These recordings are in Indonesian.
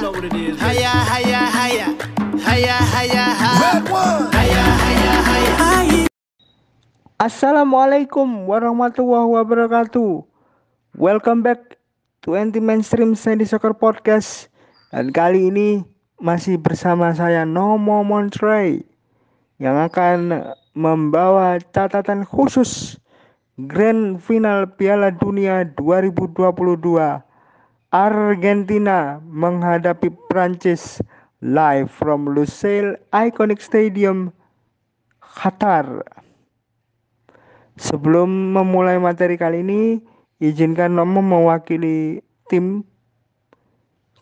know what it is. Haya, haya, haya. Haya, haya, haya. Red one. Haya, haya, haya. Assalamualaikum warahmatullahi wabarakatuh. Welcome back to Anti Mainstream Sandy Soccer Podcast. Dan kali ini masih bersama saya Nomo Montrey yang akan membawa catatan khusus Grand Final Piala Dunia 2022 Argentina menghadapi Prancis live from Lusail Iconic Stadium Qatar. Sebelum memulai materi kali ini, izinkan Nomo mewakili tim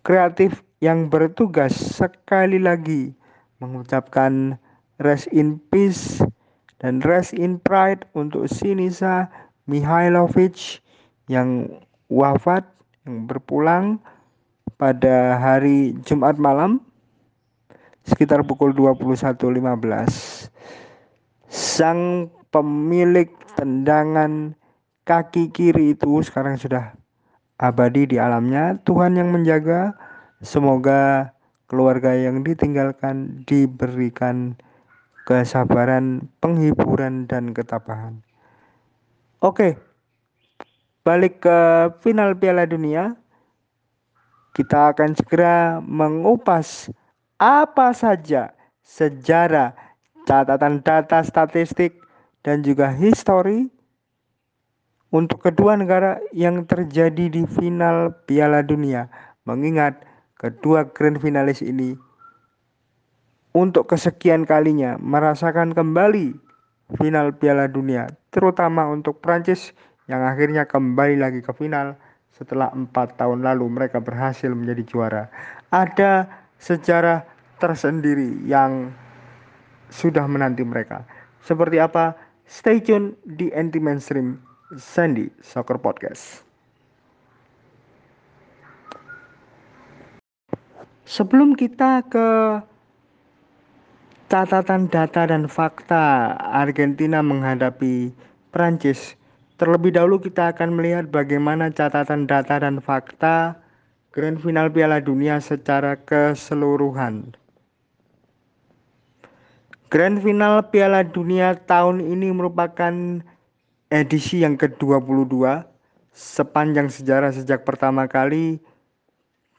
kreatif yang bertugas sekali lagi mengucapkan rest in peace dan rest in pride untuk Sinisa Mihailovic yang wafat berpulang pada hari Jumat malam sekitar pukul 21.15. Sang pemilik tendangan kaki kiri itu sekarang sudah abadi di alamnya. Tuhan yang menjaga, semoga keluarga yang ditinggalkan diberikan kesabaran, penghiburan dan ketabahan. Oke. Balik ke final Piala Dunia. Kita akan segera mengupas apa saja sejarah, catatan data statistik dan juga histori untuk kedua negara yang terjadi di final Piala Dunia. Mengingat kedua grand finalis ini untuk kesekian kalinya merasakan kembali final Piala Dunia, terutama untuk Prancis yang akhirnya kembali lagi ke final setelah empat tahun lalu mereka berhasil menjadi juara. Ada sejarah tersendiri yang sudah menanti mereka. Seperti apa? Stay tune di Anti Mainstream Sandy Soccer Podcast. Sebelum kita ke catatan data dan fakta Argentina menghadapi Prancis, terlebih dahulu kita akan melihat bagaimana catatan data dan fakta Grand Final Piala Dunia secara keseluruhan. Grand Final Piala Dunia tahun ini merupakan edisi yang ke-22 sepanjang sejarah sejak pertama kali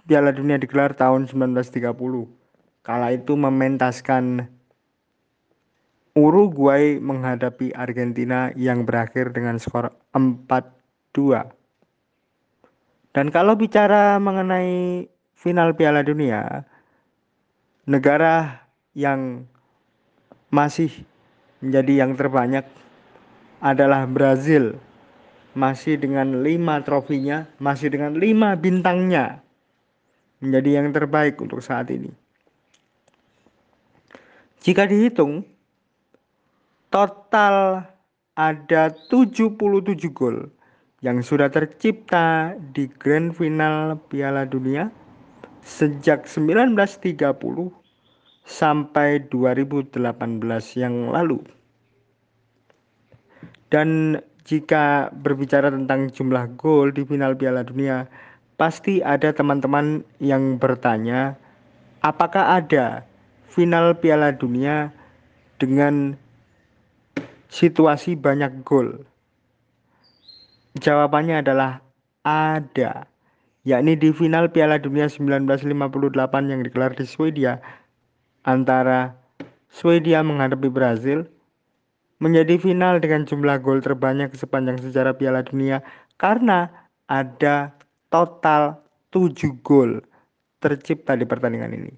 Piala Dunia digelar tahun 1930. Kala itu mementaskan Uruguay menghadapi Argentina yang berakhir dengan skor 4-2. Dan kalau bicara mengenai final Piala Dunia, negara yang masih menjadi yang terbanyak adalah Brazil. Masih dengan lima trofinya, masih dengan lima bintangnya. Menjadi yang terbaik untuk saat ini. Jika dihitung, total ada 77 gol yang sudah tercipta di Grand Final Piala Dunia sejak 1930 sampai 2018 yang lalu. Dan jika berbicara tentang jumlah gol di final Piala Dunia, pasti ada teman-teman yang bertanya, apakah ada final Piala Dunia dengan situasi banyak gol? Jawabannya adalah ada, yakni di final Piala Dunia 1958 yang digelar di Swedia antara Swedia menghadapi Brazil menjadi final dengan jumlah gol terbanyak sepanjang sejarah Piala Dunia karena ada total 7 gol tercipta di pertandingan ini.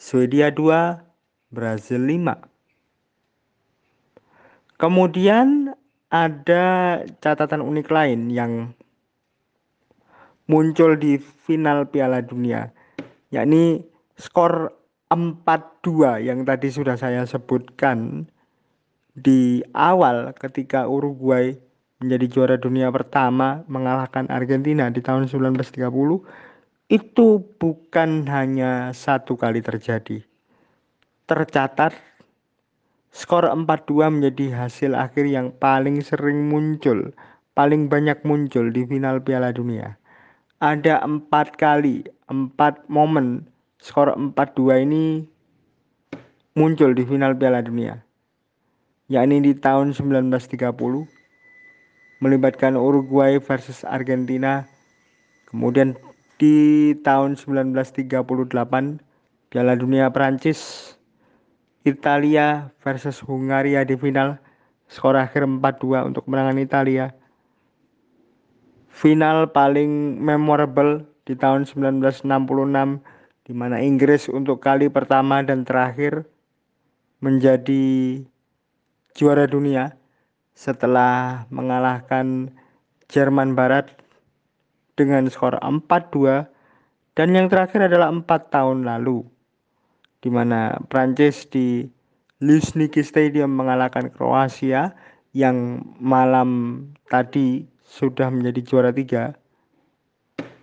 Swedia 2, Brazil 5. Kemudian ada catatan unik lain yang muncul di final Piala Dunia, yakni skor 4-2 yang tadi sudah saya sebutkan di awal ketika Uruguay menjadi juara dunia pertama mengalahkan Argentina di tahun 1930 itu bukan hanya satu kali terjadi. Tercatat skor 4-2 menjadi hasil akhir yang paling sering muncul, paling banyak muncul di final Piala Dunia. Ada empat kali, empat momen skor 4-2 ini muncul di final Piala Dunia yakni di tahun 1930 melibatkan Uruguay versus Argentina kemudian di tahun 1938 Piala Dunia Prancis Italia versus Hungaria di final. Skor akhir 4-2 untuk kemenangan Italia. Final paling memorable di tahun 1966 di mana Inggris untuk kali pertama dan terakhir menjadi juara dunia setelah mengalahkan Jerman Barat dengan skor 4-2 dan yang terakhir adalah empat tahun lalu di mana Prancis di Luzhniki Stadium mengalahkan Kroasia yang malam tadi sudah menjadi juara tiga.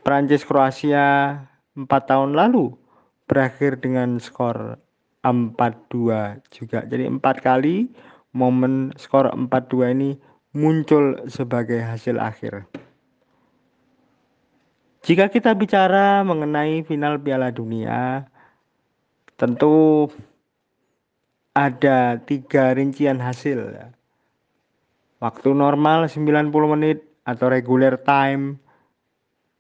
Prancis Kroasia empat tahun lalu berakhir dengan skor 4-2 juga. Jadi empat kali momen skor 4-2 ini muncul sebagai hasil akhir. Jika kita bicara mengenai final Piala Dunia, tentu ada tiga rincian hasil. Waktu normal 90 menit atau regular time,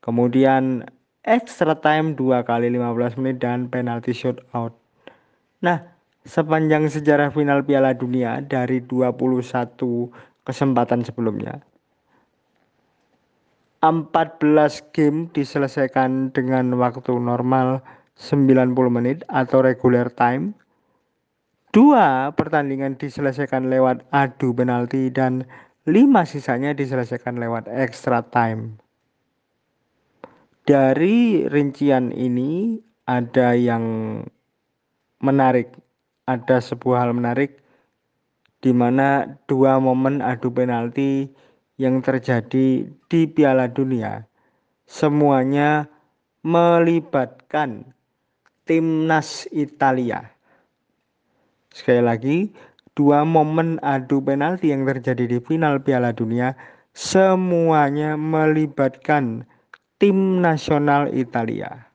kemudian extra time 2 kali 15 menit dan penalti shootout. Nah, sepanjang sejarah final Piala Dunia dari 21 kesempatan sebelumnya. 14 game diselesaikan dengan waktu normal 90 menit atau regular time. Dua pertandingan diselesaikan lewat adu penalti dan lima sisanya diselesaikan lewat extra time. Dari rincian ini ada yang menarik ada sebuah hal menarik di mana dua momen adu penalti yang terjadi di Piala Dunia semuanya melibatkan timnas Italia. Sekali lagi, dua momen adu penalti yang terjadi di final Piala Dunia semuanya melibatkan tim nasional Italia.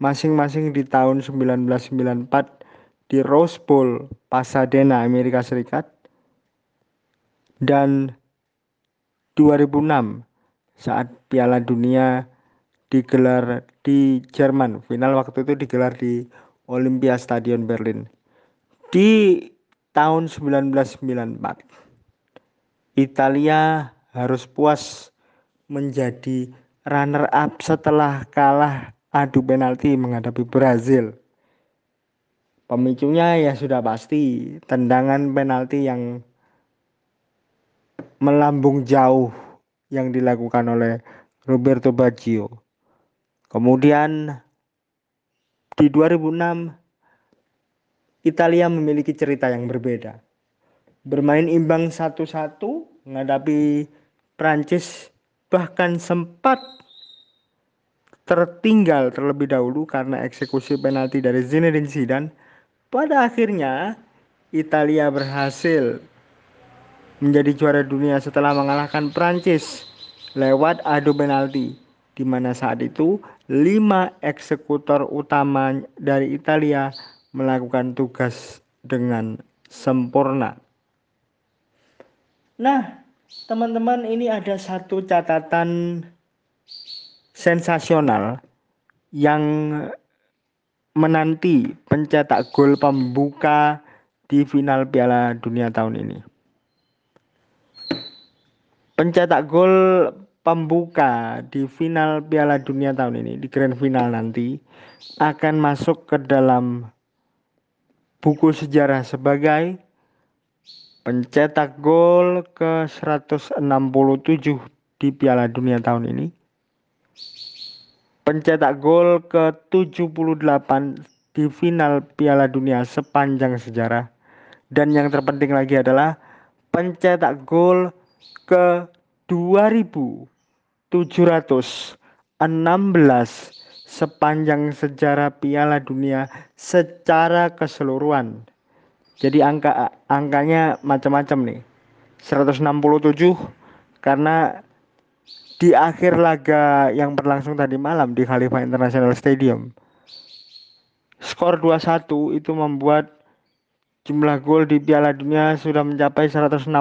Masing-masing di tahun 1994 di Rose Bowl Pasadena Amerika Serikat dan 2006 saat Piala Dunia digelar di Jerman. Final waktu itu digelar di Olympia Stadion Berlin. Di tahun 1994 Italia harus puas menjadi runner up setelah kalah adu penalti menghadapi Brazil Pemicunya ya sudah pasti tendangan penalti yang melambung jauh yang dilakukan oleh Roberto Baggio. Kemudian di 2006 Italia memiliki cerita yang berbeda. Bermain imbang satu-satu menghadapi Prancis bahkan sempat tertinggal terlebih dahulu karena eksekusi penalti dari Zinedine Zidane pada akhirnya, Italia berhasil menjadi juara dunia setelah mengalahkan Prancis lewat adu penalti di mana saat itu lima eksekutor utama dari Italia melakukan tugas dengan sempurna. Nah, teman-teman ini ada satu catatan sensasional yang menanti pencetak gol pembuka di final Piala Dunia tahun ini. Pencetak gol pembuka di final Piala Dunia tahun ini di grand final nanti akan masuk ke dalam buku sejarah sebagai pencetak gol ke 167 di Piala Dunia tahun ini pencetak gol ke-78 di final Piala Dunia sepanjang sejarah. Dan yang terpenting lagi adalah pencetak gol ke 2716 sepanjang sejarah Piala Dunia secara keseluruhan. Jadi angka angkanya macam-macam nih. 167 karena di akhir laga yang berlangsung tadi malam di Khalifa International Stadium skor 2-1 itu membuat jumlah gol di Piala Dunia sudah mencapai 166.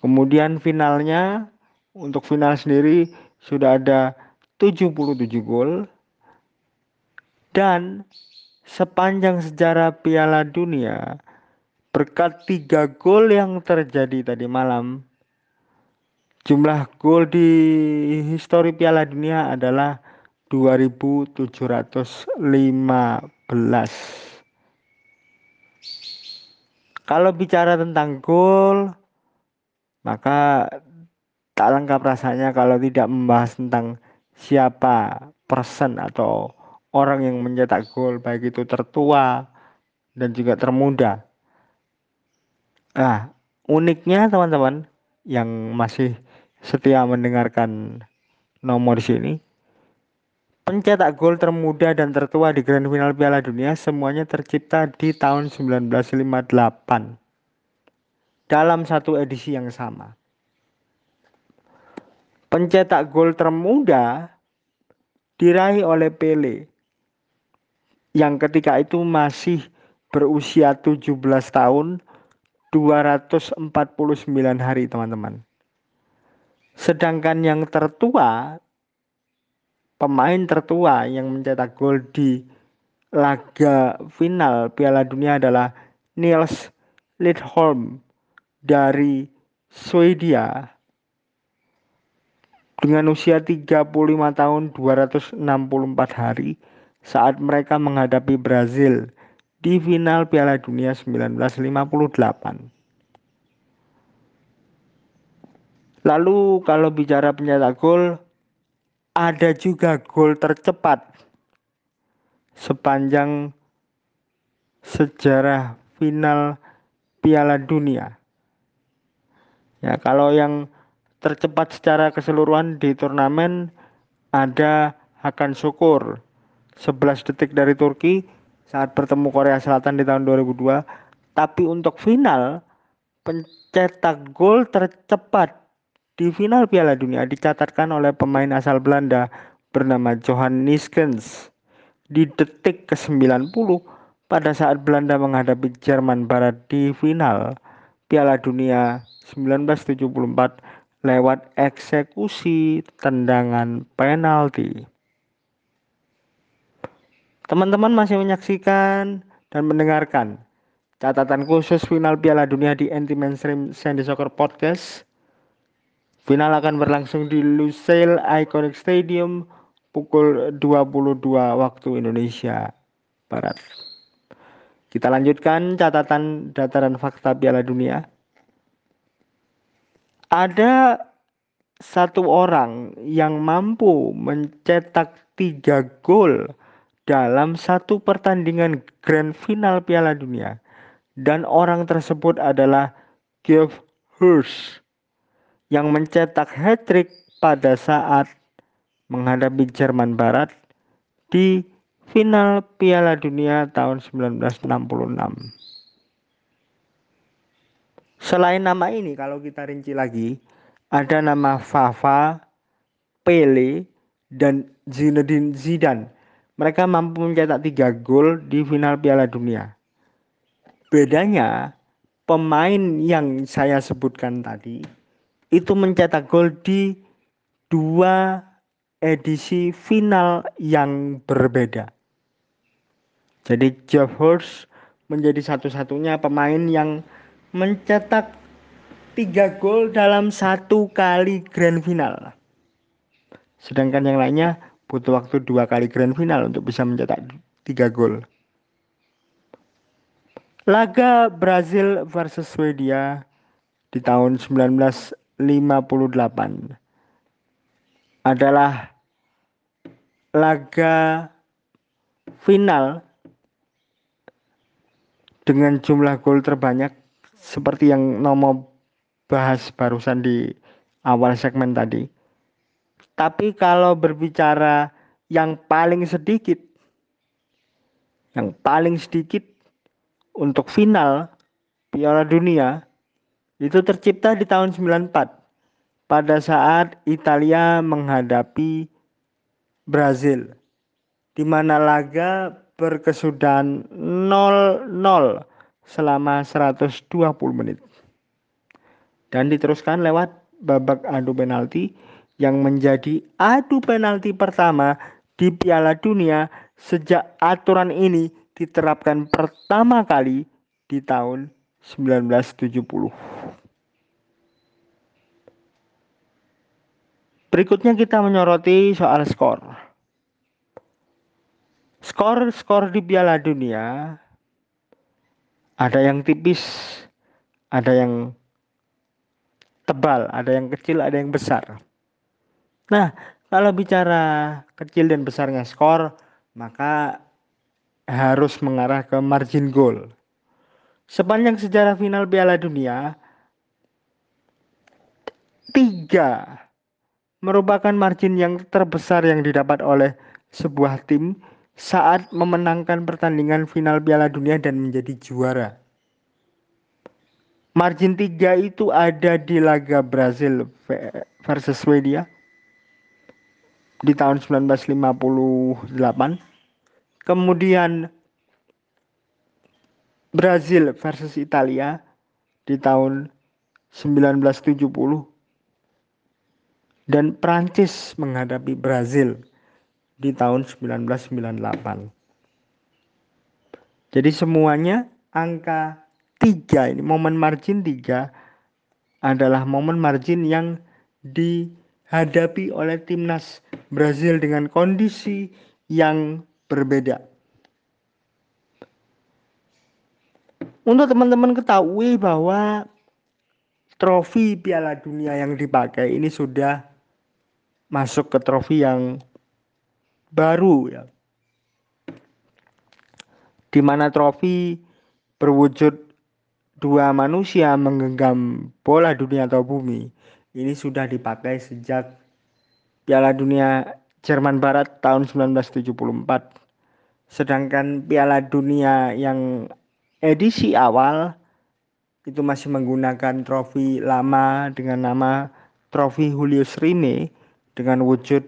Kemudian finalnya untuk final sendiri sudah ada 77 gol. Dan sepanjang sejarah Piala Dunia berkat tiga gol yang terjadi tadi malam jumlah gol di histori Piala Dunia adalah 2715 kalau bicara tentang gol maka tak lengkap rasanya kalau tidak membahas tentang siapa person atau orang yang mencetak gol baik itu tertua dan juga termuda. Nah, uniknya teman-teman yang masih setia mendengarkan nomor sini, pencetak gol termuda dan tertua di Grand Final Piala Dunia semuanya tercipta di tahun 1958 dalam satu edisi yang sama. Pencetak gol termuda diraih oleh Pele yang ketika itu masih berusia 17 tahun 249 hari teman-teman. Sedangkan yang tertua pemain tertua yang mencetak gol di laga final Piala Dunia adalah Niels Lidholm dari Swedia dengan usia 35 tahun 264 hari saat mereka menghadapi Brazil di final Piala Dunia 1958. Lalu kalau bicara pencetak gol, ada juga gol tercepat sepanjang sejarah final Piala Dunia. Ya, kalau yang tercepat secara keseluruhan di turnamen ada Hakan Syukur 11 detik dari Turki saat bertemu Korea Selatan di tahun 2002. Tapi untuk final, pencetak gol tercepat di final Piala Dunia dicatatkan oleh pemain asal Belanda bernama Johan Niskens di detik ke-90 pada saat Belanda menghadapi Jerman Barat di final Piala Dunia 1974 lewat eksekusi tendangan penalti. Teman-teman masih menyaksikan dan mendengarkan catatan khusus final Piala Dunia di Anti Mainstream Sandy Soccer Podcast. Final akan berlangsung di Lusail Iconic Stadium pukul 22 waktu Indonesia Barat. Kita lanjutkan catatan data dan fakta Piala Dunia. Ada satu orang yang mampu mencetak tiga gol dalam satu pertandingan grand final Piala Dunia dan orang tersebut adalah Geoff Hurst yang mencetak hat-trick pada saat menghadapi Jerman Barat di final Piala Dunia tahun 1966. Selain nama ini kalau kita rinci lagi ada nama Fafa, Pele, dan Zinedine Zidane mereka mampu mencetak tiga gol di final Piala Dunia. Bedanya pemain yang saya sebutkan tadi itu mencetak gol di dua edisi final yang berbeda. Jadi Jeff Hurst menjadi satu-satunya pemain yang mencetak tiga gol dalam satu kali grand final. Sedangkan yang lainnya butuh waktu dua kali grand final untuk bisa mencetak tiga gol. Laga Brazil versus Swedia di tahun 1958 adalah laga final dengan jumlah gol terbanyak seperti yang Nomo bahas barusan di awal segmen tadi tapi kalau berbicara yang paling sedikit, yang paling sedikit untuk final Piala Dunia itu tercipta di tahun 94 pada saat Italia menghadapi Brazil. di mana laga berkesudahan 0-0 selama 120 menit. Dan diteruskan lewat babak adu penalti yang menjadi adu penalti pertama di Piala Dunia sejak aturan ini diterapkan pertama kali di tahun 1970. Berikutnya kita menyoroti soal skor. Skor-skor di Piala Dunia ada yang tipis, ada yang tebal, ada yang kecil, ada yang besar. Nah, kalau bicara kecil dan besarnya skor, maka harus mengarah ke margin goal. Sepanjang sejarah final Piala Dunia, tiga merupakan margin yang terbesar yang didapat oleh sebuah tim saat memenangkan pertandingan final Piala Dunia dan menjadi juara. Margin 3 itu ada di laga Brazil versus Swedia di tahun 1958. Kemudian Brazil versus Italia di tahun 1970 dan Prancis menghadapi Brazil di tahun 1998. Jadi semuanya angka 3 ini momen margin 3 adalah momen margin yang dihadapi oleh timnas Brazil dengan kondisi yang berbeda. Untuk teman-teman ketahui bahwa trofi Piala Dunia yang dipakai ini sudah masuk ke trofi yang baru ya. Di mana trofi berwujud dua manusia menggenggam bola dunia atau bumi ini sudah dipakai sejak Piala Dunia Jerman Barat tahun 1974. Sedangkan Piala Dunia yang edisi awal itu masih menggunakan trofi lama dengan nama trofi Julius Rime dengan wujud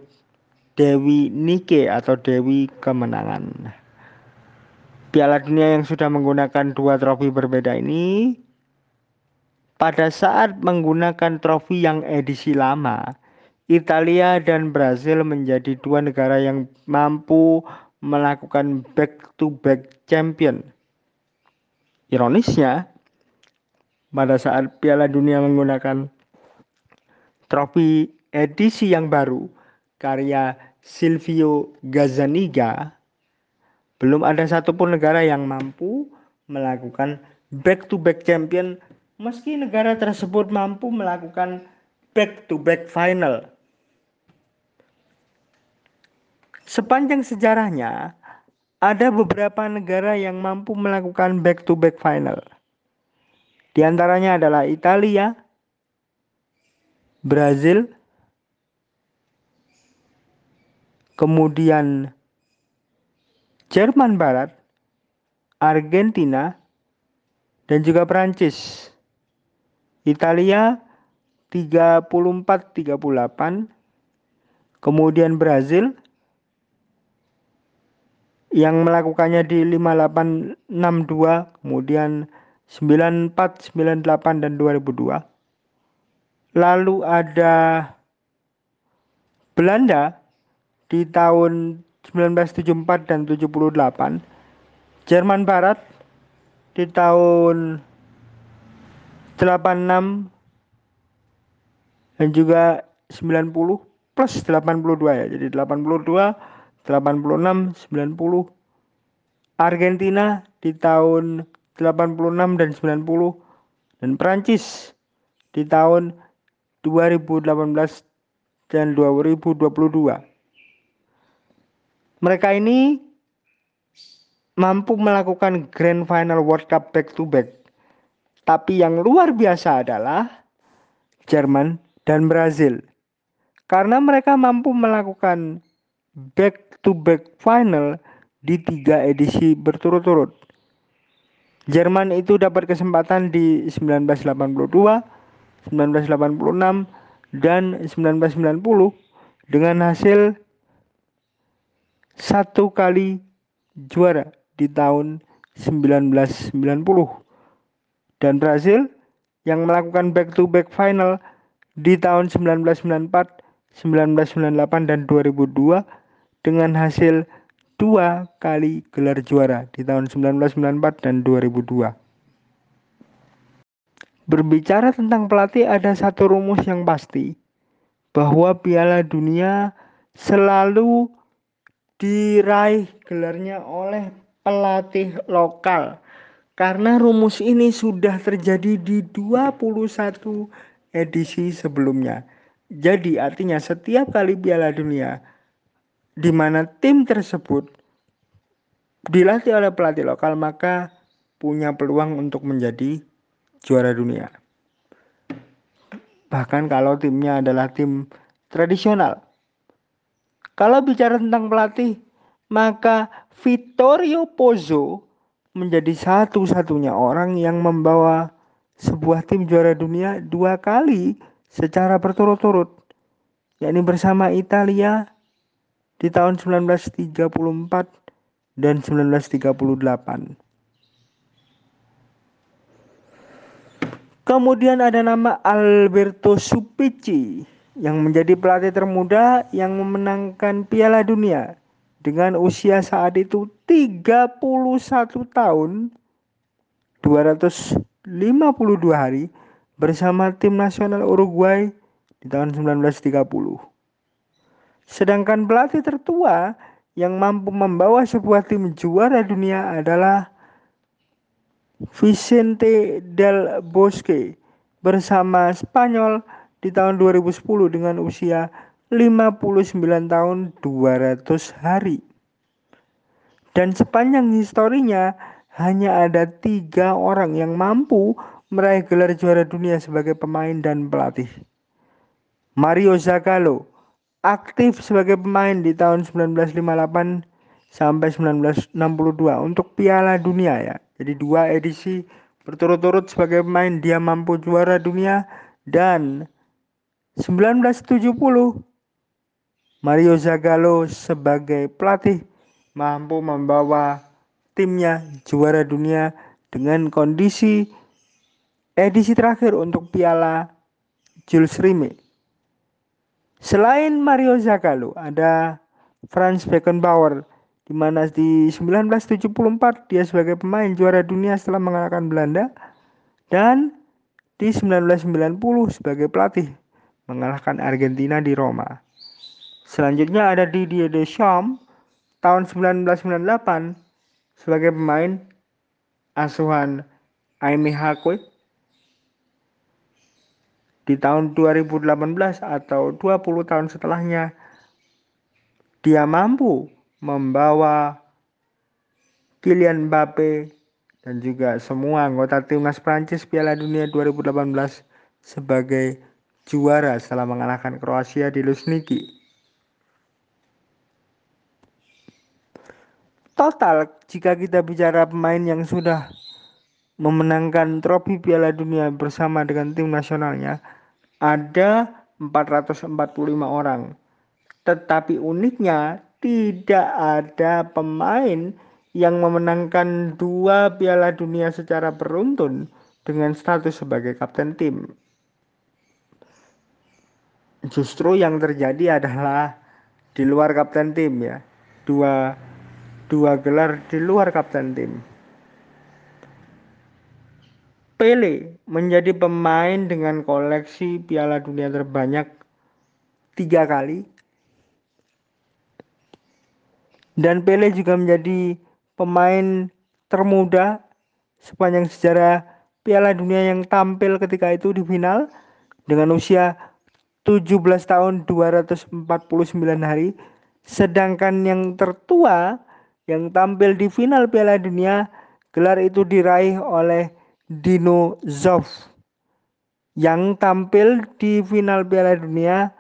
Dewi Nike atau Dewi Kemenangan. Piala Dunia yang sudah menggunakan dua trofi berbeda ini pada saat menggunakan trofi yang edisi lama, Italia dan Brazil menjadi dua negara yang mampu melakukan back-to-back -back champion. Ironisnya, pada saat Piala Dunia menggunakan trofi edisi yang baru karya Silvio Gazzaniga, belum ada satupun negara yang mampu melakukan back-to-back champion meski negara tersebut mampu melakukan back-to-back final. Sepanjang sejarahnya, ada beberapa negara yang mampu melakukan back-to-back final. Di antaranya adalah Italia, Brazil, kemudian Jerman Barat, Argentina, dan juga Prancis. Italia 34-38, kemudian Brazil yang melakukannya di 5862, kemudian 94, 98 dan 2002. Lalu ada Belanda di tahun 1974 dan 78, Jerman Barat di tahun 86 dan juga 90 plus 82 ya. Jadi 82, 86, 90. Argentina di tahun 86 dan 90 dan Prancis di tahun 2018 dan 2022. Mereka ini mampu melakukan Grand Final World Cup back to back. Tapi yang luar biasa adalah Jerman dan Brazil. Karena mereka mampu melakukan back to back final di tiga edisi berturut-turut. Jerman itu dapat kesempatan di 1982, 1986, dan 1990 dengan hasil satu kali juara di tahun 1990 dan Brazil yang melakukan back to back final di tahun 1994, 1998 dan 2002 dengan hasil dua kali gelar juara di tahun 1994 dan 2002. Berbicara tentang pelatih ada satu rumus yang pasti bahwa Piala Dunia selalu diraih gelarnya oleh pelatih lokal. Karena rumus ini sudah terjadi di 21 edisi sebelumnya. Jadi artinya setiap kali Piala Dunia di mana tim tersebut dilatih oleh pelatih lokal maka punya peluang untuk menjadi juara dunia. Bahkan kalau timnya adalah tim tradisional. Kalau bicara tentang pelatih, maka Vittorio Pozzo menjadi satu-satunya orang yang membawa sebuah tim juara dunia dua kali secara berturut-turut, yakni bersama Italia di tahun 1934 dan 1938. Kemudian ada nama Alberto Supici yang menjadi pelatih termuda yang memenangkan Piala Dunia dengan usia saat itu 31 tahun 252 hari bersama tim nasional Uruguay di tahun 1930. Sedangkan pelatih tertua yang mampu membawa sebuah tim juara dunia adalah Vicente del Bosque bersama Spanyol di tahun 2010 dengan usia 59 tahun 200 hari. Dan sepanjang historinya hanya ada tiga orang yang mampu meraih gelar juara dunia sebagai pemain dan pelatih. Mario Zagallo aktif sebagai pemain di tahun 1958 sampai 1962 untuk Piala Dunia ya. Jadi dua edisi berturut-turut sebagai pemain dia mampu juara dunia dan 1970 Mario Zagallo sebagai pelatih mampu membawa timnya juara dunia dengan kondisi edisi terakhir untuk Piala Jules Rimet. Selain Mario Zagallo, ada Franz Beckenbauer di mana di 1974 dia sebagai pemain juara dunia setelah mengalahkan Belanda dan di 1990 sebagai pelatih mengalahkan Argentina di Roma. Selanjutnya ada Didier Deschamps tahun 1998 sebagai pemain asuhan Aimé Jacquet di tahun 2018 atau 20 tahun setelahnya dia mampu membawa Kylian Mbappe dan juga semua anggota timnas Prancis Piala Dunia 2018 sebagai juara setelah mengalahkan Kroasia di Luzhniki. Total jika kita bicara pemain yang sudah memenangkan trofi Piala Dunia bersama dengan tim nasionalnya ada 445 orang. Tetapi uniknya tidak ada pemain yang memenangkan dua Piala Dunia secara beruntun dengan status sebagai kapten tim. Justru yang terjadi adalah di luar kapten tim ya. Dua dua gelar di luar kapten tim. Pele menjadi pemain dengan koleksi Piala Dunia terbanyak tiga kali. Dan Pele juga menjadi pemain termuda sepanjang sejarah Piala Dunia yang tampil ketika itu di final dengan usia 17 tahun 249 hari. Sedangkan yang tertua yang tampil di final Piala Dunia gelar itu diraih oleh Dino Zoff yang tampil di final Piala Dunia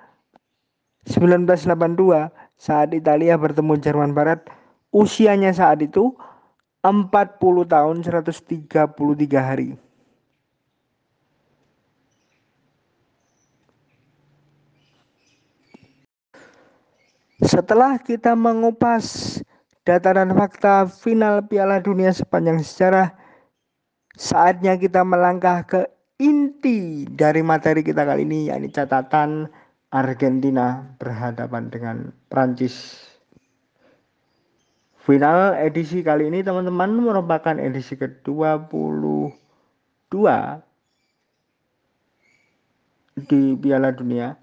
1982 saat Italia bertemu Jerman Barat usianya saat itu 40 tahun 133 hari. Setelah kita mengupas data dan fakta final Piala Dunia sepanjang sejarah, saatnya kita melangkah ke inti dari materi kita kali ini, yakni catatan Argentina berhadapan dengan Prancis. Final edisi kali ini teman-teman merupakan edisi ke-22 di Piala Dunia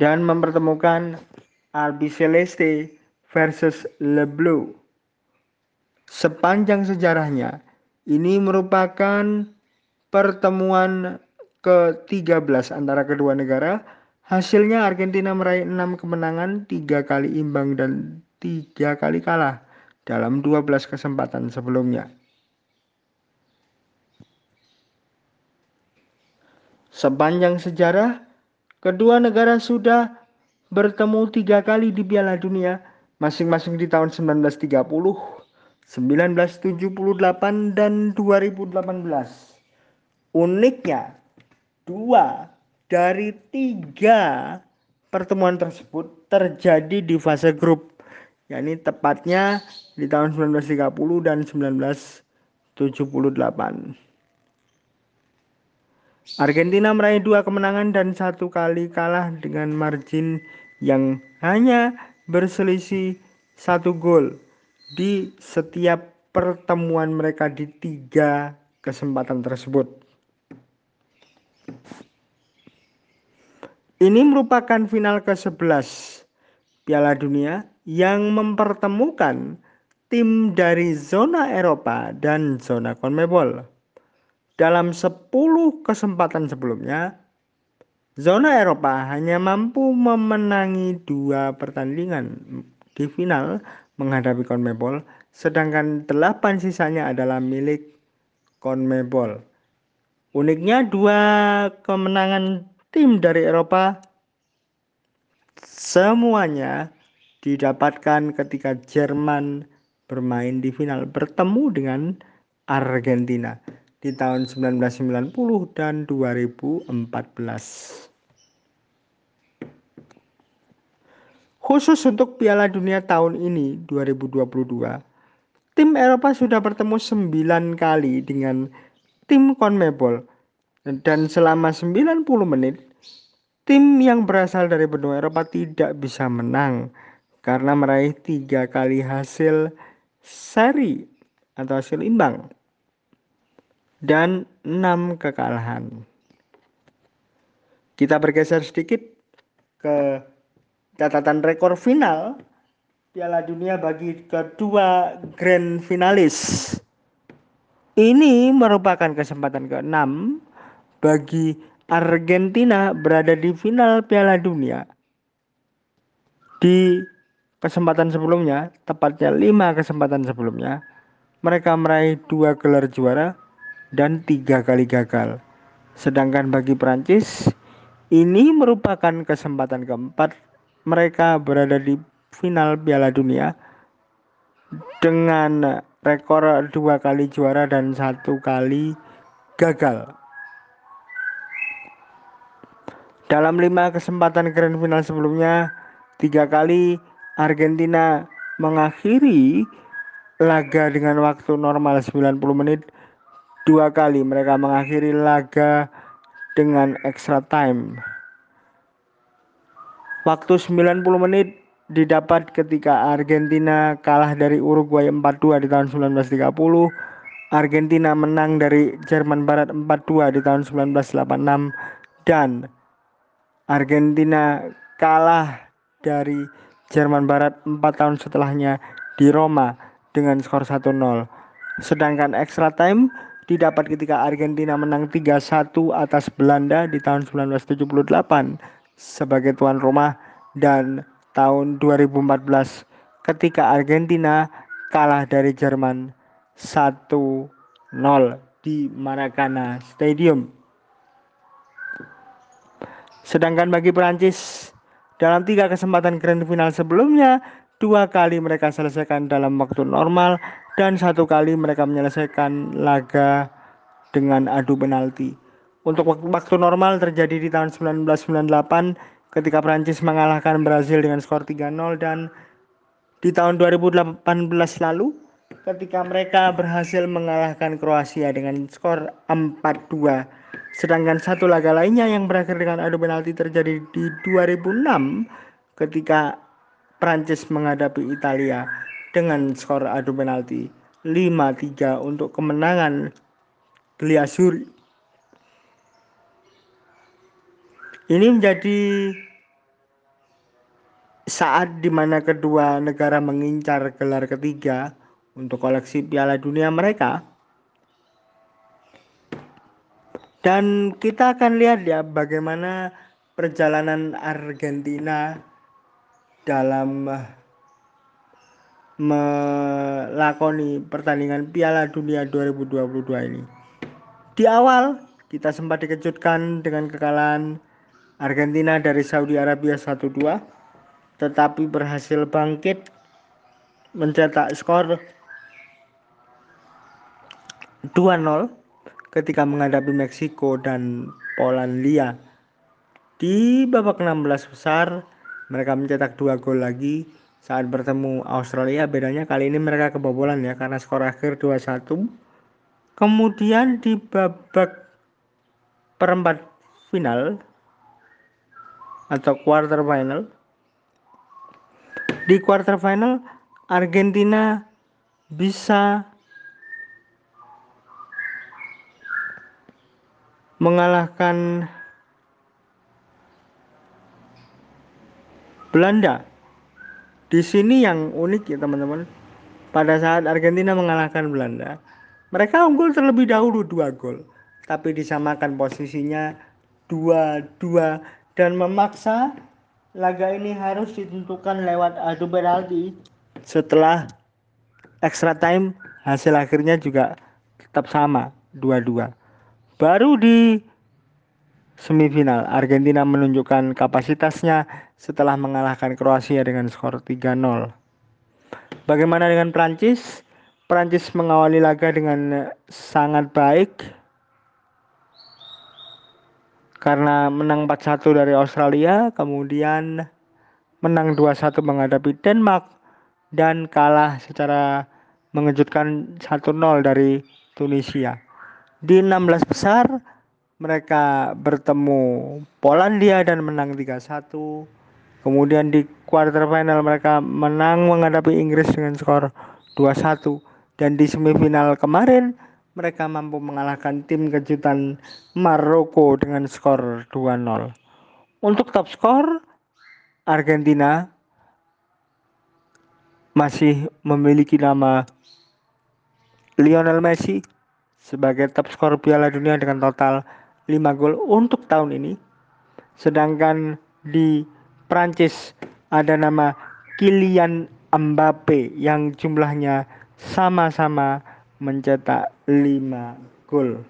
dan mempertemukan Albi Celeste versus Le Bleu. Sepanjang sejarahnya, ini merupakan pertemuan ke-13 antara kedua negara. Hasilnya Argentina meraih 6 kemenangan, 3 kali imbang dan tiga kali kalah dalam 12 kesempatan sebelumnya. Sepanjang sejarah, kedua negara sudah bertemu tiga kali di Piala Dunia, masing-masing di tahun 1930, 1978, dan 2018. Uniknya, dua dari tiga pertemuan tersebut terjadi di fase grup yakni tepatnya di tahun 1930 dan 1978. Argentina meraih dua kemenangan dan satu kali kalah dengan margin yang hanya berselisih satu gol di setiap pertemuan mereka di tiga kesempatan tersebut. Ini merupakan final ke-11 Piala Dunia yang mempertemukan tim dari zona Eropa dan zona CONMEBOL. Dalam 10 kesempatan sebelumnya, zona Eropa hanya mampu memenangi dua pertandingan di final menghadapi CONMEBOL, sedangkan delapan sisanya adalah milik CONMEBOL. Uniknya dua kemenangan tim dari Eropa semuanya didapatkan ketika Jerman bermain di final bertemu dengan Argentina di tahun 1990 dan 2014. Khusus untuk Piala Dunia tahun ini 2022, tim Eropa sudah bertemu 9 kali dengan tim CONMEBOL dan selama 90 menit tim yang berasal dari benua Eropa tidak bisa menang karena meraih tiga kali hasil seri atau hasil imbang dan enam kekalahan. Kita bergeser sedikit ke catatan rekor final Piala Dunia bagi kedua grand finalis. Ini merupakan kesempatan ke-6 bagi Argentina berada di final Piala Dunia di kesempatan sebelumnya, tepatnya lima kesempatan sebelumnya, mereka meraih dua gelar juara dan tiga kali gagal. Sedangkan bagi Prancis, ini merupakan kesempatan keempat mereka berada di final Piala Dunia dengan rekor dua kali juara dan satu kali gagal. Dalam lima kesempatan grand final sebelumnya, tiga kali Argentina mengakhiri laga dengan waktu normal 90 menit. Dua kali mereka mengakhiri laga dengan extra time. Waktu 90 menit didapat ketika Argentina kalah dari Uruguay 4-2 di tahun 1930. Argentina menang dari Jerman Barat 4-2 di tahun 1986 dan Argentina kalah dari Jerman Barat 4 tahun setelahnya di Roma dengan skor 1-0. Sedangkan extra time didapat ketika Argentina menang 3-1 atas Belanda di tahun 1978 sebagai tuan rumah dan tahun 2014 ketika Argentina kalah dari Jerman 1-0 di Maracana Stadium. Sedangkan bagi Prancis dalam tiga kesempatan grand final sebelumnya, dua kali mereka selesaikan dalam waktu normal dan satu kali mereka menyelesaikan laga dengan adu penalti. Untuk waktu normal terjadi di tahun 1998 ketika Prancis mengalahkan Brazil dengan skor 3-0 dan di tahun 2018 lalu ketika mereka berhasil mengalahkan Kroasia dengan skor 4-2 sedangkan satu laga lainnya yang berakhir dengan adu penalti terjadi di 2006 ketika Prancis menghadapi Italia dengan skor adu penalti 5-3 untuk kemenangan Gliassuri. Ini menjadi saat di mana kedua negara mengincar gelar ketiga untuk koleksi Piala Dunia mereka. Dan kita akan lihat ya bagaimana perjalanan Argentina dalam melakoni pertandingan Piala Dunia 2022 ini. Di awal kita sempat dikejutkan dengan kekalahan Argentina dari Saudi Arabia 1-2 tetapi berhasil bangkit mencetak skor 2-0 ketika menghadapi Meksiko dan Polandia. Di babak 16 besar mereka mencetak dua gol lagi saat bertemu Australia bedanya kali ini mereka kebobolan ya karena skor akhir 2-1 kemudian di babak perempat final atau quarter final. Di quarter final Argentina bisa mengalahkan Belanda. Di sini yang unik ya teman-teman. Pada saat Argentina mengalahkan Belanda, mereka unggul terlebih dahulu dua gol, tapi disamakan posisinya dua-dua dan memaksa laga ini harus ditentukan lewat adu penalti. Setelah extra time hasil akhirnya juga tetap sama dua-dua. Baru di semifinal Argentina menunjukkan kapasitasnya setelah mengalahkan Kroasia dengan skor 3-0. Bagaimana dengan Prancis? Prancis mengawali laga dengan sangat baik karena menang 4-1 dari Australia, kemudian menang 2-1 menghadapi Denmark dan kalah secara mengejutkan 1-0 dari Tunisia. Di 16 besar mereka bertemu Polandia dan menang 3-1. Kemudian di quarter final mereka menang menghadapi Inggris dengan skor 2-1 dan di semifinal kemarin mereka mampu mengalahkan tim kejutan Maroko dengan skor 2-0. Untuk top skor, Argentina masih memiliki nama Lionel Messi sebagai top skor Piala Dunia dengan total 5 gol untuk tahun ini. Sedangkan di Prancis ada nama Kylian Mbappe yang jumlahnya sama-sama mencetak 5 gol.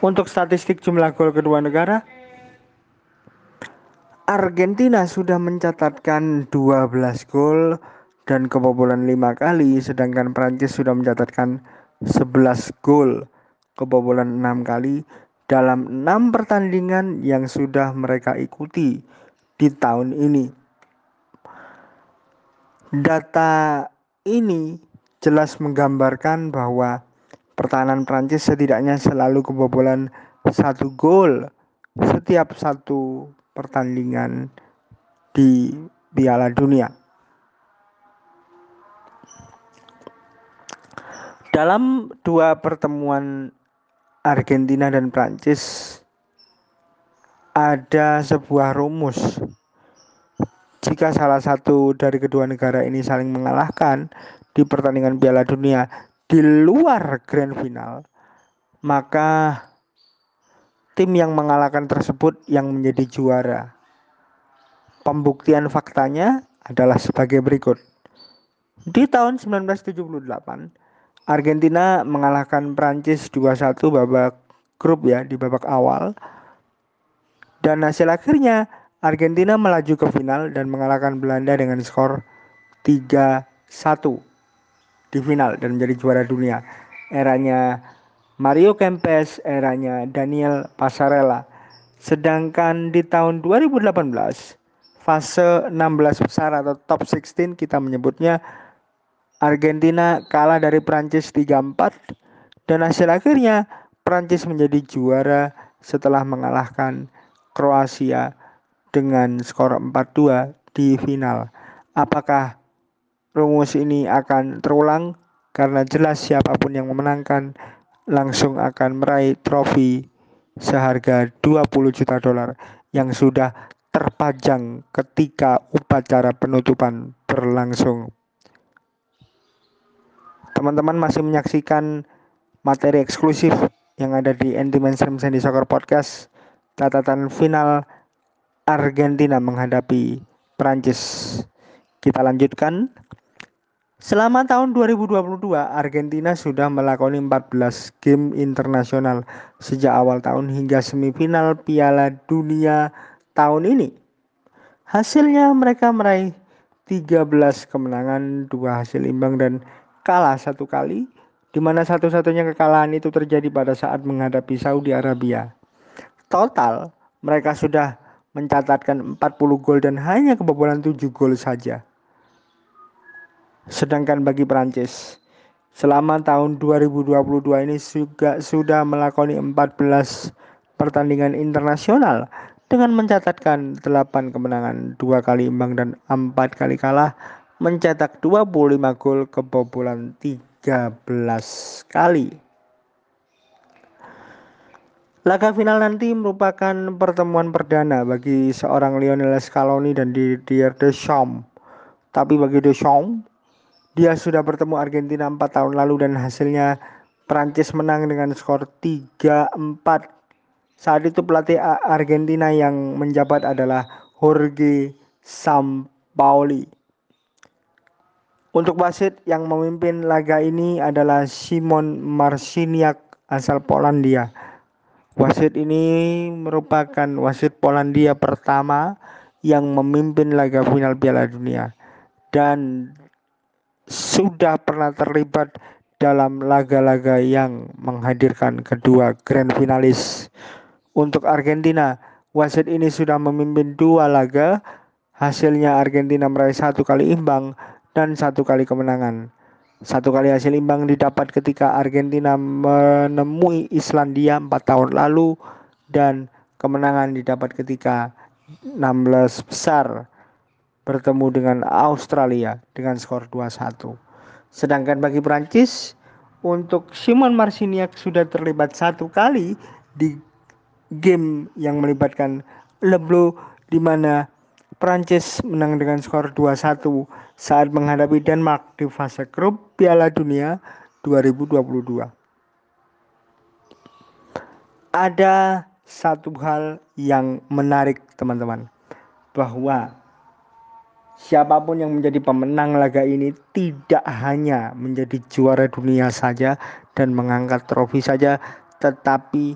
Untuk statistik jumlah gol kedua negara, Argentina sudah mencatatkan 12 gol dan kebobolan 5 kali, sedangkan Prancis sudah mencatatkan 11 gol, kebobolan 6 kali dalam 6 pertandingan yang sudah mereka ikuti di tahun ini. Data ini jelas menggambarkan bahwa pertahanan Prancis setidaknya selalu kebobolan satu gol setiap satu pertandingan di Piala Dunia. Dalam dua pertemuan Argentina dan Prancis ada sebuah rumus. Jika salah satu dari kedua negara ini saling mengalahkan, di pertandingan Piala Dunia di luar grand final, maka tim yang mengalahkan tersebut yang menjadi juara. Pembuktian faktanya adalah sebagai berikut. Di tahun 1978, Argentina mengalahkan Prancis 2-1 babak grup ya di babak awal. Dan hasil akhirnya Argentina melaju ke final dan mengalahkan Belanda dengan skor 3-1 di final dan menjadi juara dunia. Eranya Mario Kempes, eranya Daniel Pasarella. Sedangkan di tahun 2018 fase 16 besar atau top 16 kita menyebutnya Argentina kalah dari Prancis 3-4 dan hasil akhirnya Prancis menjadi juara setelah mengalahkan Kroasia dengan skor 4-2 di final. Apakah rumus ini akan terulang? Karena jelas siapa pun yang memenangkan langsung akan meraih trofi seharga 20 juta dolar yang sudah terpajang ketika upacara penutupan berlangsung. Teman-teman masih menyaksikan materi eksklusif yang ada di Anti Mainstream Sandy Soccer Podcast catatan final Argentina menghadapi Prancis. Kita lanjutkan Selama tahun 2022, Argentina sudah melakoni 14 game internasional sejak awal tahun hingga semifinal Piala Dunia tahun ini. Hasilnya mereka meraih 13 kemenangan, dua hasil imbang dan kalah satu kali, di mana satu-satunya kekalahan itu terjadi pada saat menghadapi Saudi Arabia. Total, mereka sudah mencatatkan 40 gol dan hanya kebobolan 7 gol saja. Sedangkan bagi Prancis, selama tahun 2022 ini juga sudah melakoni 14 pertandingan internasional dengan mencatatkan 8 kemenangan, 2 kali imbang dan 4 kali kalah, mencetak 25 gol kebobolan 13 kali. Laga final nanti merupakan pertemuan perdana bagi seorang Lionel Scaloni dan Didier Deschamps. Tapi bagi Deschamps, dia sudah bertemu Argentina 4 tahun lalu dan hasilnya Prancis menang dengan skor 3-4. Saat itu pelatih Argentina yang menjabat adalah Jorge Sampaoli. Untuk wasit yang memimpin laga ini adalah Simon Marciniak asal Polandia. Wasit ini merupakan wasit Polandia pertama yang memimpin laga final Piala Dunia dan sudah pernah terlibat dalam laga-laga yang menghadirkan kedua grand finalis. Untuk Argentina, wasit ini sudah memimpin dua laga. Hasilnya Argentina meraih satu kali imbang dan satu kali kemenangan. Satu kali hasil imbang didapat ketika Argentina menemui Islandia empat tahun lalu dan kemenangan didapat ketika 16 besar bertemu dengan Australia dengan skor 2-1. Sedangkan bagi Prancis untuk Simon Marciniak sudah terlibat satu kali di game yang melibatkan Leblo di mana Prancis menang dengan skor 2-1 saat menghadapi Denmark di fase grup Piala Dunia 2022. Ada satu hal yang menarik teman-teman bahwa Siapa pun yang menjadi pemenang laga ini tidak hanya menjadi juara dunia saja dan mengangkat trofi saja, tetapi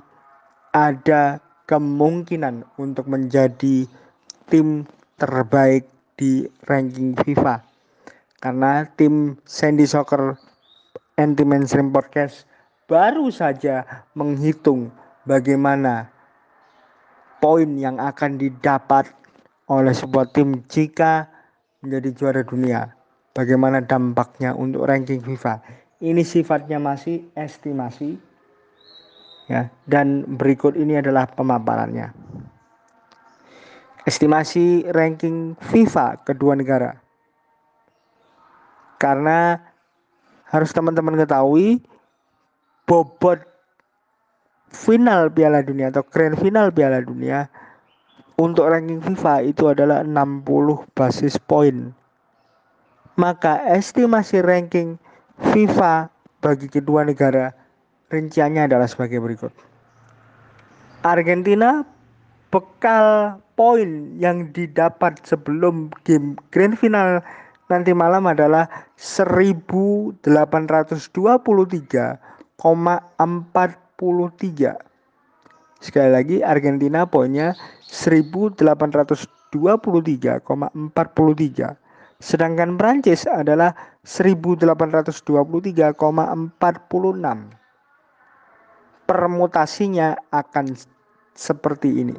ada kemungkinan untuk menjadi tim terbaik di ranking FIFA. Karena tim Sandy Soccer Anti Mainstream Podcast baru saja menghitung bagaimana poin yang akan didapat oleh sebuah tim jika menjadi juara dunia. Bagaimana dampaknya untuk ranking FIFA? Ini sifatnya masih estimasi. Ya, dan berikut ini adalah pemaparannya. Estimasi ranking FIFA kedua negara. Karena harus teman-teman ketahui bobot final Piala Dunia atau grand final Piala Dunia untuk ranking FIFA itu adalah 60 basis point. Maka estimasi ranking FIFA bagi kedua negara rinciannya adalah sebagai berikut. Argentina bekal poin yang didapat sebelum game grand final nanti malam adalah 1823,43. Sekali lagi Argentina poinnya 1823,43. Sedangkan Prancis adalah 1823,46. Permutasinya akan seperti ini.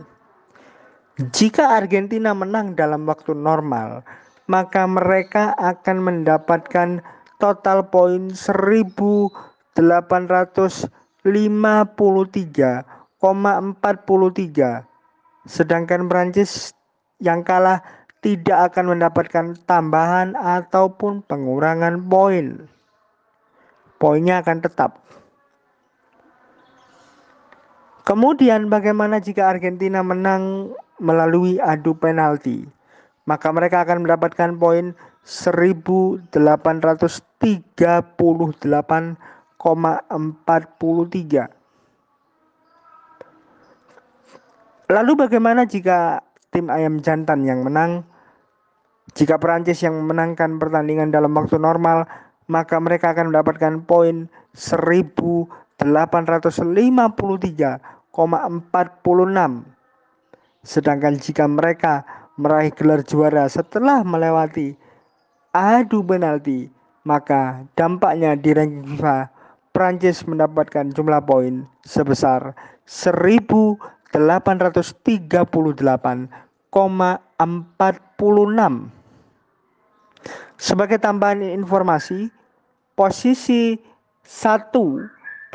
Jika Argentina menang dalam waktu normal, maka mereka akan mendapatkan total poin 1853,43. Sedangkan Prancis yang kalah tidak akan mendapatkan tambahan ataupun pengurangan poin. Poinnya akan tetap. Kemudian bagaimana jika Argentina menang melalui adu penalti, maka mereka akan mendapatkan poin 1838,43. Lalu bagaimana jika tim ayam jantan yang menang? Jika Perancis yang memenangkan pertandingan dalam waktu normal, maka mereka akan mendapatkan poin 1853,46 Sedangkan jika mereka meraih gelar juara setelah melewati adu penalti, maka dampaknya di ranking FIFA Prancis mendapatkan jumlah poin sebesar 1838,46. Sebagai tambahan informasi, posisi satu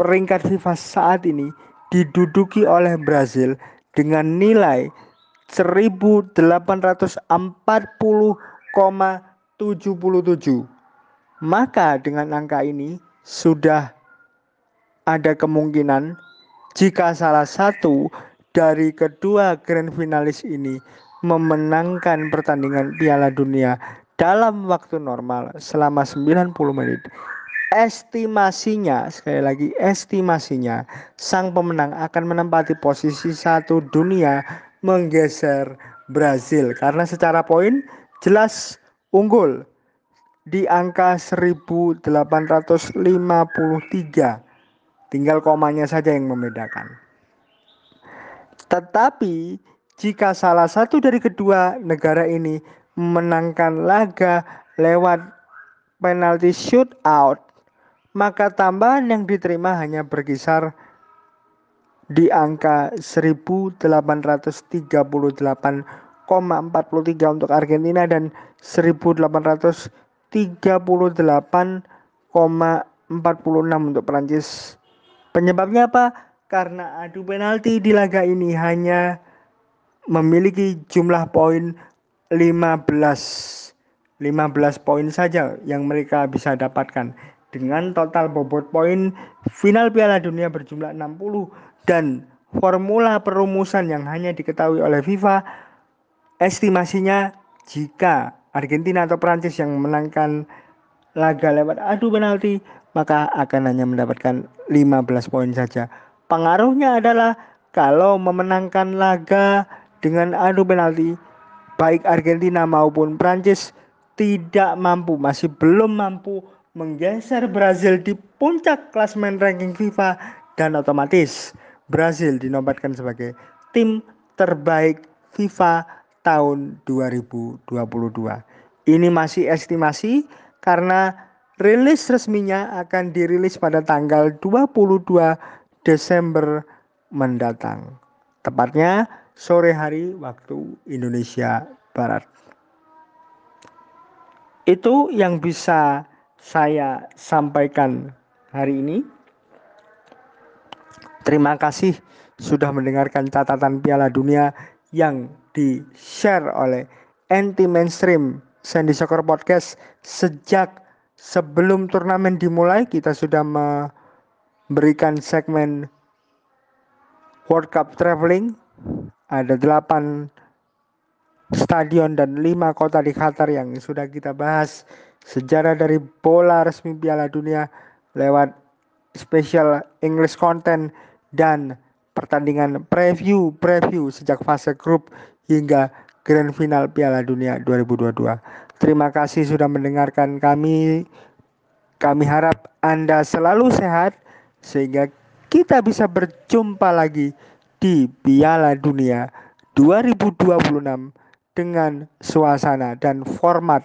peringkat FIFA saat ini diduduki oleh Brazil dengan nilai 1840,77. Maka dengan angka ini sudah ada kemungkinan jika salah satu dari kedua grand finalis ini memenangkan pertandingan Piala Dunia dalam waktu normal selama 90 menit estimasinya sekali lagi estimasinya sang pemenang akan menempati posisi satu dunia menggeser Brazil. Karena secara poin jelas unggul di angka 1853 tinggal komanya saja yang membedakan. Tetapi jika salah satu dari kedua negara ini memenangkan laga lewat penalti shootout maka tambahan yang diterima hanya berkisar di angka 1838,43 untuk Argentina dan 1838,46 untuk Prancis. Penyebabnya apa? Karena adu penalti di laga ini hanya memiliki jumlah poin 15 15 poin saja yang mereka bisa dapatkan dengan total bobot poin final Piala Dunia berjumlah 60 dan formula perumusan yang hanya diketahui oleh FIFA estimasinya jika Argentina atau Prancis yang memenangkan laga lewat adu penalti maka akan hanya mendapatkan 15 poin saja. Pengaruhnya adalah kalau memenangkan laga dengan adu penalti baik Argentina maupun Prancis tidak mampu, masih belum mampu menggeser Brazil di puncak klasmen ranking FIFA dan otomatis Brazil dinobatkan sebagai tim terbaik FIFA tahun 2022. Ini masih estimasi karena rilis resminya akan dirilis pada tanggal 22 Desember mendatang. Tepatnya sore hari waktu Indonesia Barat. Itu yang bisa saya sampaikan hari ini. Terima kasih sudah mendengarkan catatan Piala Dunia yang di-share oleh Anti Mainstream Sandy Soccer Podcast sejak sebelum turnamen dimulai kita sudah memberikan segmen World Cup Traveling ada delapan stadion dan lima kota di Qatar yang sudah kita bahas sejarah dari bola resmi Piala Dunia lewat special English content dan pertandingan preview preview sejak fase grup hingga grand final Piala Dunia 2022. Terima kasih sudah mendengarkan kami. Kami harap Anda selalu sehat sehingga kita bisa berjumpa lagi di Piala Dunia 2026 dengan suasana dan format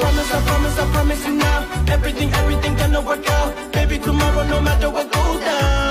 I promise you now Everything, everything gonna work out. Baby, tomorrow no matter what goes down